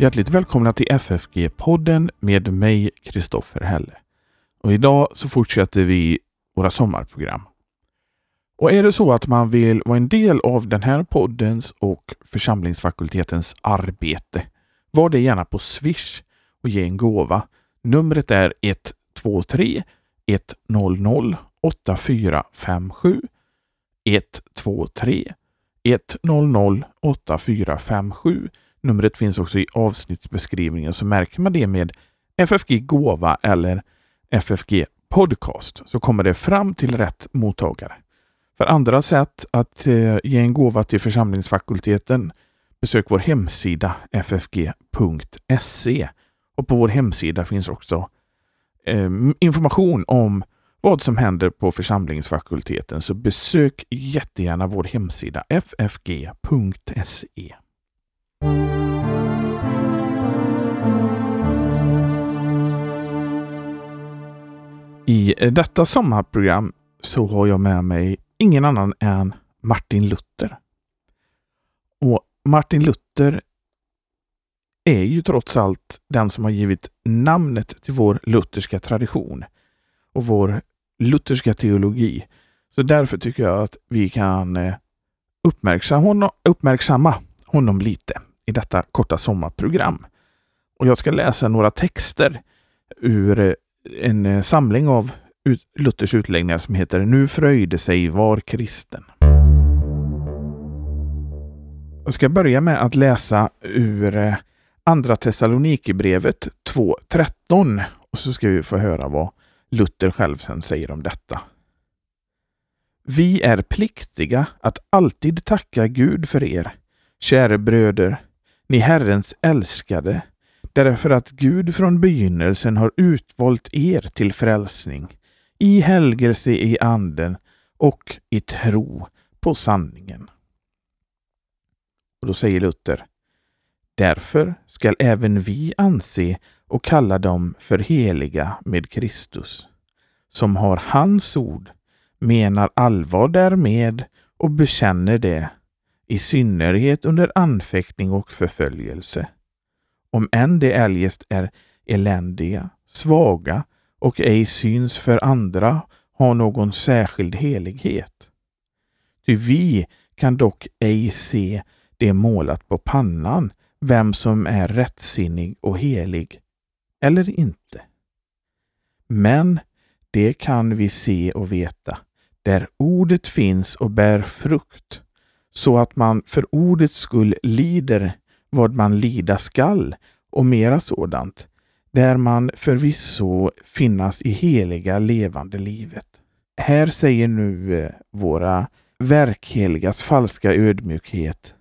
Hjärtligt välkomna till FFG-podden med mig, Kristoffer Helle. Och idag så fortsätter vi våra sommarprogram. Och är det så att man vill vara en del av den här poddens och församlingsfakultetens arbete, var det gärna på Swish och ge en gåva. Numret är 123 100 8457 123 100 8457 Numret finns också i avsnittsbeskrivningen så märker man det med FFG Gåva eller FFG Podcast så kommer det fram till rätt mottagare. För andra sätt att eh, ge en gåva till församlingsfakulteten besök vår hemsida ffg.se och på vår hemsida finns också eh, information om vad som händer på församlingsfakulteten så besök jättegärna vår hemsida ffg.se. I detta sommarprogram så har jag med mig ingen annan än Martin Luther. Och Martin Luther är ju trots allt den som har givit namnet till vår lutherska tradition och vår lutherska teologi. Så därför tycker jag att vi kan eh, uppmärksamma honom, uppmärksamma honom lite i detta korta sommarprogram. Och jag ska läsa några texter ur eh, en eh, samling av Luthers utläggningar som heter Nu fröjde sig var kristen. Jag ska börja med att läsa ur eh, Andra Thessalonikerbrevet 2.13 och så ska vi få höra vad Luther själv sen säger om detta. Vi är pliktiga att alltid tacka Gud för er, käre bröder, ni Herrens älskade, därför att Gud från begynnelsen har utvalt er till frälsning, i helgelse i anden och i tro på sanningen. Och då säger Luther, därför skall även vi anse och kalla dem för heliga med Kristus, som har hans ord, menar allvar därmed och bekänner det i synnerhet under anfäktning och förföljelse. Om än de eljest är eländiga, svaga och ej syns för andra har någon särskild helighet. Ty vi kan dock ej se det målat på pannan, vem som är rättsinnig och helig, eller inte. Men det kan vi se och veta, där ordet finns och bär frukt, så att man för ordets skull lider vad man lida skall och mera sådant, där man förvisso finnas i heliga levande livet. Här säger nu eh, våra verkheligas falska ödmjukhet.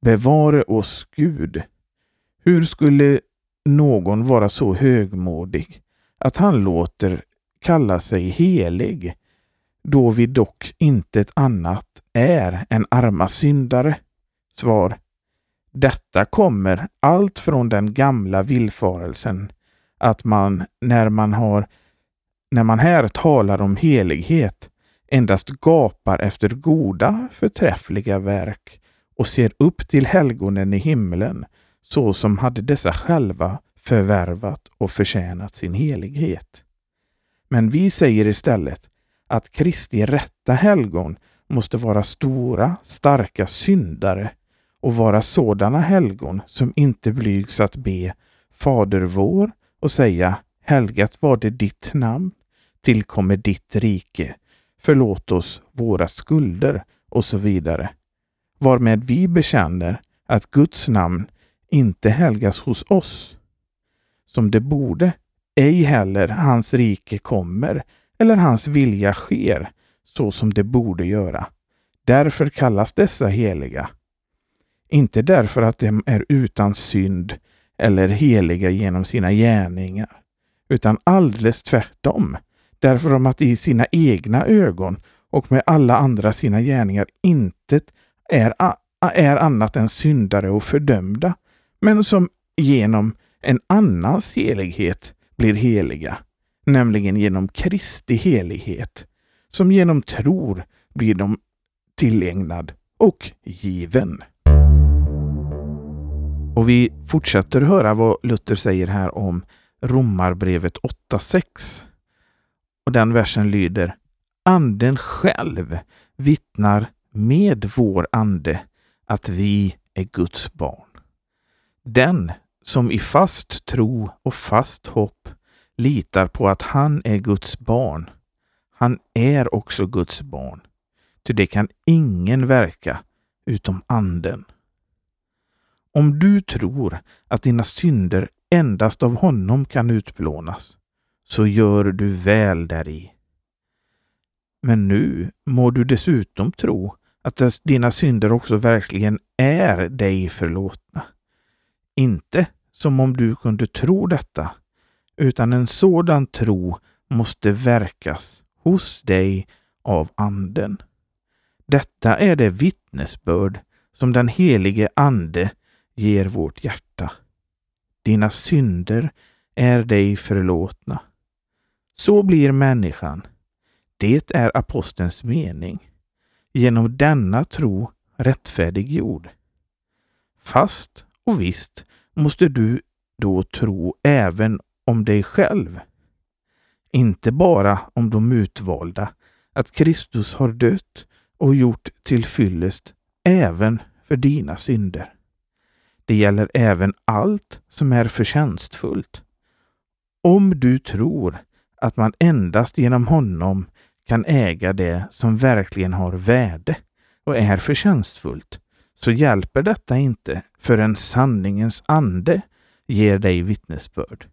Bevare oss Gud. Hur skulle någon vara så högmodig att han låter kalla sig helig då vi dock intet annat är än arma syndare? Svar. Detta kommer allt från den gamla villfarelsen att man när man har när man här talar om helighet endast gapar efter goda förträffliga verk och ser upp till helgonen i himlen så som hade dessa själva förvärvat och förtjänat sin helighet. Men vi säger istället att Kristi rätta helgon måste vara stora, starka syndare och vara sådana helgon som inte blygs att be Fader vår och säga Helgat var det ditt namn, tillkommer ditt rike, förlåt oss våra skulder och så vidare. Varmed vi bekänner att Guds namn inte helgas hos oss som det borde, ej heller hans rike kommer eller hans vilja sker så som det borde göra. Därför kallas dessa heliga. Inte därför att de är utan synd eller heliga genom sina gärningar, utan alldeles tvärtom. Därför att i sina egna ögon och med alla andra sina gärningar intet är, är annat än syndare och fördömda, men som genom en annans helighet blir heliga, nämligen genom Kristi helighet, som genom tror blir dem tillägnad och given. Och vi fortsätter höra vad Luther säger här om Romarbrevet 8.6. Och den versen lyder Anden själv vittnar med vår ande att vi är Guds barn. Den som i fast tro och fast hopp litar på att han är Guds barn, han är också Guds barn. Ty det kan ingen verka utom Anden. Om du tror att dina synder endast av honom kan utplånas, så gör du väl däri. Men nu må du dessutom tro att dina synder också verkligen är dig förlåtna. Inte som om du kunde tro detta, utan en sådan tro måste verkas hos dig av Anden. Detta är det vittnesbörd som den helige Ande ger vårt hjärta. Dina synder är dig förlåtna. Så blir människan. Det är apostelns mening. Genom denna tro rättfärdiggjord. Fast och visst måste du då tro även om dig själv. Inte bara om de utvalda, att Kristus har dött och gjort till fyllest även för dina synder. Det gäller även allt som är förtjänstfullt. Om du tror att man endast genom honom kan äga det som verkligen har värde och är förtjänstfullt, så hjälper detta inte förrän sanningens ande ger dig vittnesbörd.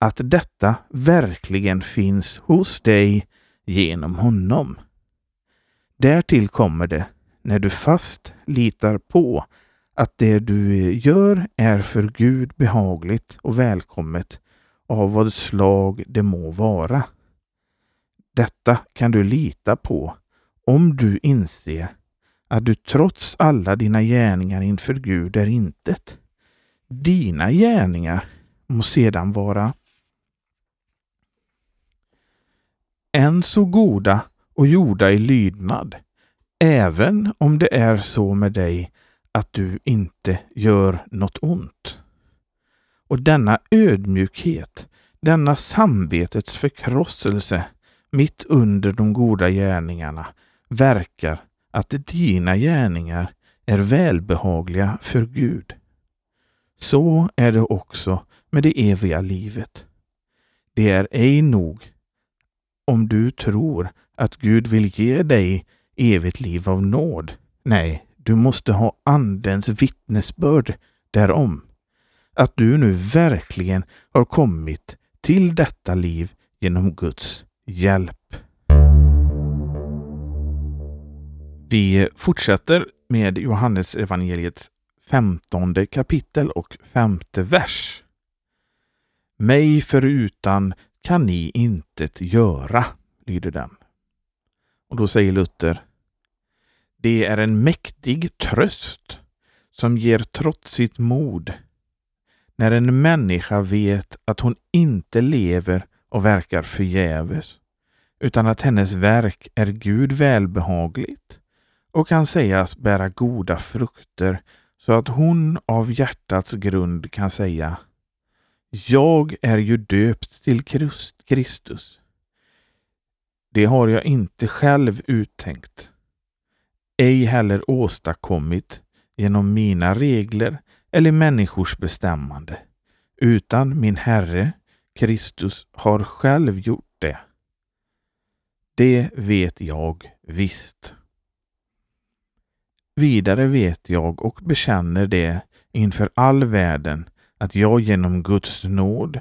Att detta verkligen finns hos dig genom honom. Därtill kommer det när du fast litar på att det du gör är för Gud behagligt och välkommet av vad slag det må vara. Detta kan du lita på om du inser att du trots alla dina gärningar inför Gud är intet. Dina gärningar må sedan vara än så goda och gjorda i lydnad, även om det är så med dig att du inte gör något ont. Och denna ödmjukhet, denna samvetets förkrosselse mitt under de goda gärningarna verkar att dina gärningar är välbehagliga för Gud. Så är det också med det eviga livet. Det är ej nog om du tror att Gud vill ge dig evigt liv av nåd. Nej, du måste ha Andens vittnesbörd därom. Att du nu verkligen har kommit till detta liv genom Guds hjälp. Vi fortsätter med Johannes evangeliets femtonde kapitel och femte vers. Mig förutan kan ni intet göra, lyder den. Och då säger Luther det är en mäktig tröst som ger trotsigt mod när en människa vet att hon inte lever och verkar förgäves, utan att hennes verk är Gud välbehagligt och kan sägas bära goda frukter så att hon av hjärtats grund kan säga Jag är ju döpt till Kristus. Det har jag inte själv uttänkt ej heller åstadkommit genom mina regler eller människors bestämmande, utan min Herre Kristus har själv gjort det. Det vet jag visst. Vidare vet jag och bekänner det inför all världen att jag genom Guds nåd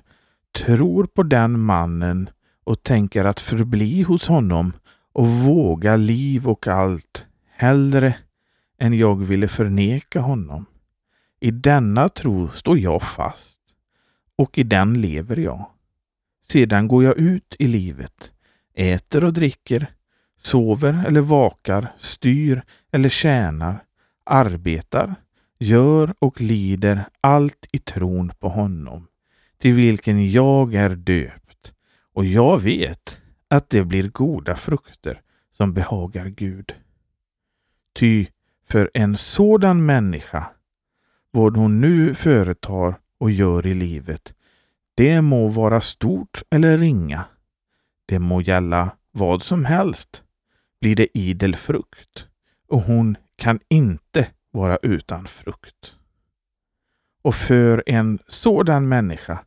tror på den mannen och tänker att förbli hos honom och våga liv och allt hellre än jag ville förneka honom. I denna tro står jag fast och i den lever jag. Sedan går jag ut i livet, äter och dricker, sover eller vakar, styr eller tjänar, arbetar, gör och lider allt i tron på honom, till vilken jag är döpt. Och jag vet att det blir goda frukter som behagar Gud. Ty för en sådan människa vad hon nu företar och gör i livet, det må vara stort eller ringa. Det må gälla vad som helst, blir det idel frukt och hon kan inte vara utan frukt. Och för en sådan människa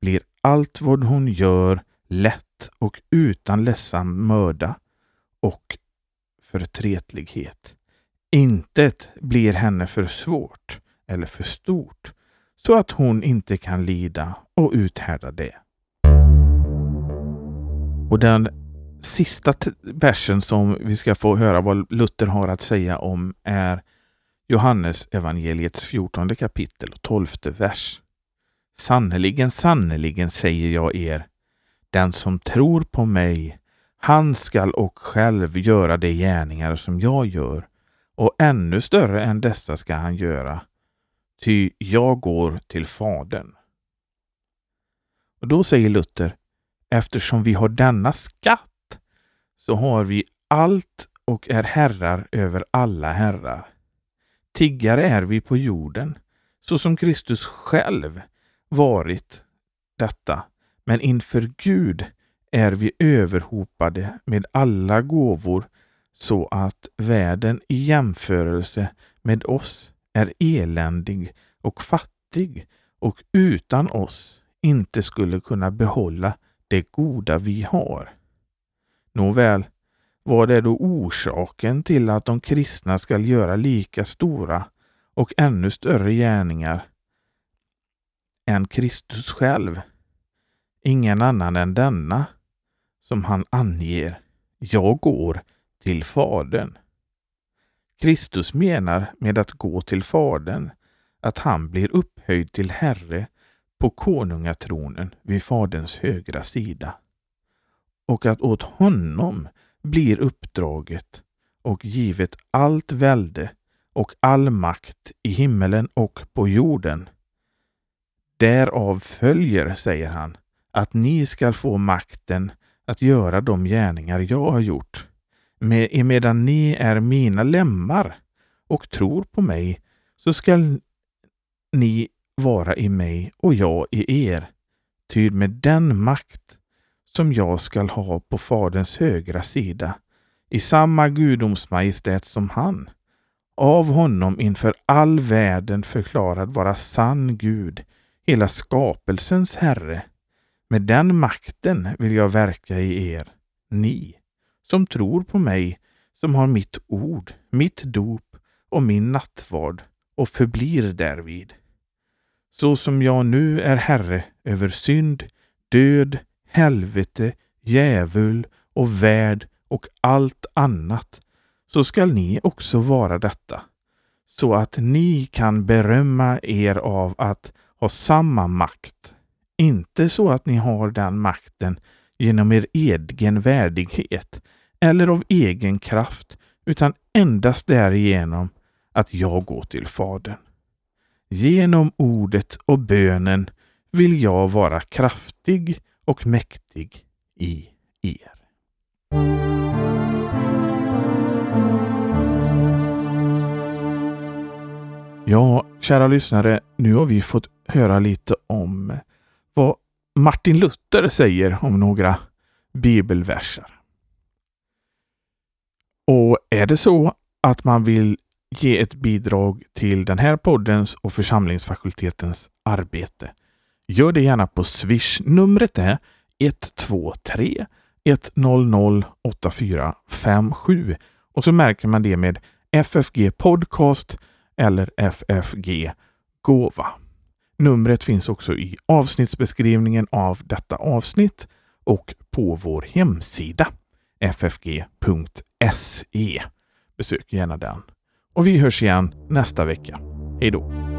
blir allt vad hon gör lätt och utan ledsam möda och förtretlighet. Intet blir henne för svårt eller för stort så att hon inte kan lida och uthärda det. Och den sista versen som vi ska få höra vad Luther har att säga om är Johannes evangeliets 14 kapitel och 12 vers. Sannerligen, sannerligen säger jag er, den som tror på mig, han skall och själv göra de gärningar som jag gör, och ännu större än dessa ska han göra, ty jag går till Fadern. Och då säger Luther, eftersom vi har denna skatt så har vi allt och är herrar över alla herrar. Tiggare är vi på jorden, så som Kristus själv varit detta, men inför Gud är vi överhopade med alla gåvor så att världen i jämförelse med oss är eländig och fattig och utan oss inte skulle kunna behålla det goda vi har. Nåväl, vad är då orsaken till att de kristna skall göra lika stora och ännu större gärningar än Kristus själv? Ingen annan än denna, som han anger. Jag går till Fadern. Kristus menar med att gå till Fadern att han blir upphöjd till Herre på konungatronen vid Faderns högra sida och att åt honom blir uppdraget och givet allt välde och all makt i himmelen och på jorden. Därav följer, säger han, att ni skall få makten att göra de gärningar jag har gjort. Med, medan ni är mina lemmar och tror på mig, så skall ni vara i mig och jag i er. Ty med den makt som jag skall ha på Faderns högra sida, i samma gudomsmajestät som han, av honom inför all världen förklarad vara sann Gud, hela skapelsens Herre. Med den makten vill jag verka i er, ni som tror på mig, som har mitt ord, mitt dop och min nattvard och förblir därvid. Så som jag nu är Herre över synd, död, helvete, djävul och värld och allt annat, så skall ni också vara detta, så att ni kan berömma er av att ha samma makt. Inte så att ni har den makten genom er egen värdighet eller av egen kraft, utan endast därigenom att jag går till Fadern. Genom ordet och bönen vill jag vara kraftig och mäktig i er. Ja, kära lyssnare, nu har vi fått höra lite om vad Martin Luther säger om några bibelverser. Och är det så att man vill ge ett bidrag till den här poddens och församlingsfakultetens arbete Gör det gärna på Swish. Numret är 123 100 8457 och så märker man det med FFG Podcast eller FFG Gåva. Numret finns också i avsnittsbeskrivningen av detta avsnitt och på vår hemsida ffg.se. Se. Besök gärna den. Och vi hörs igen nästa vecka. Hej då!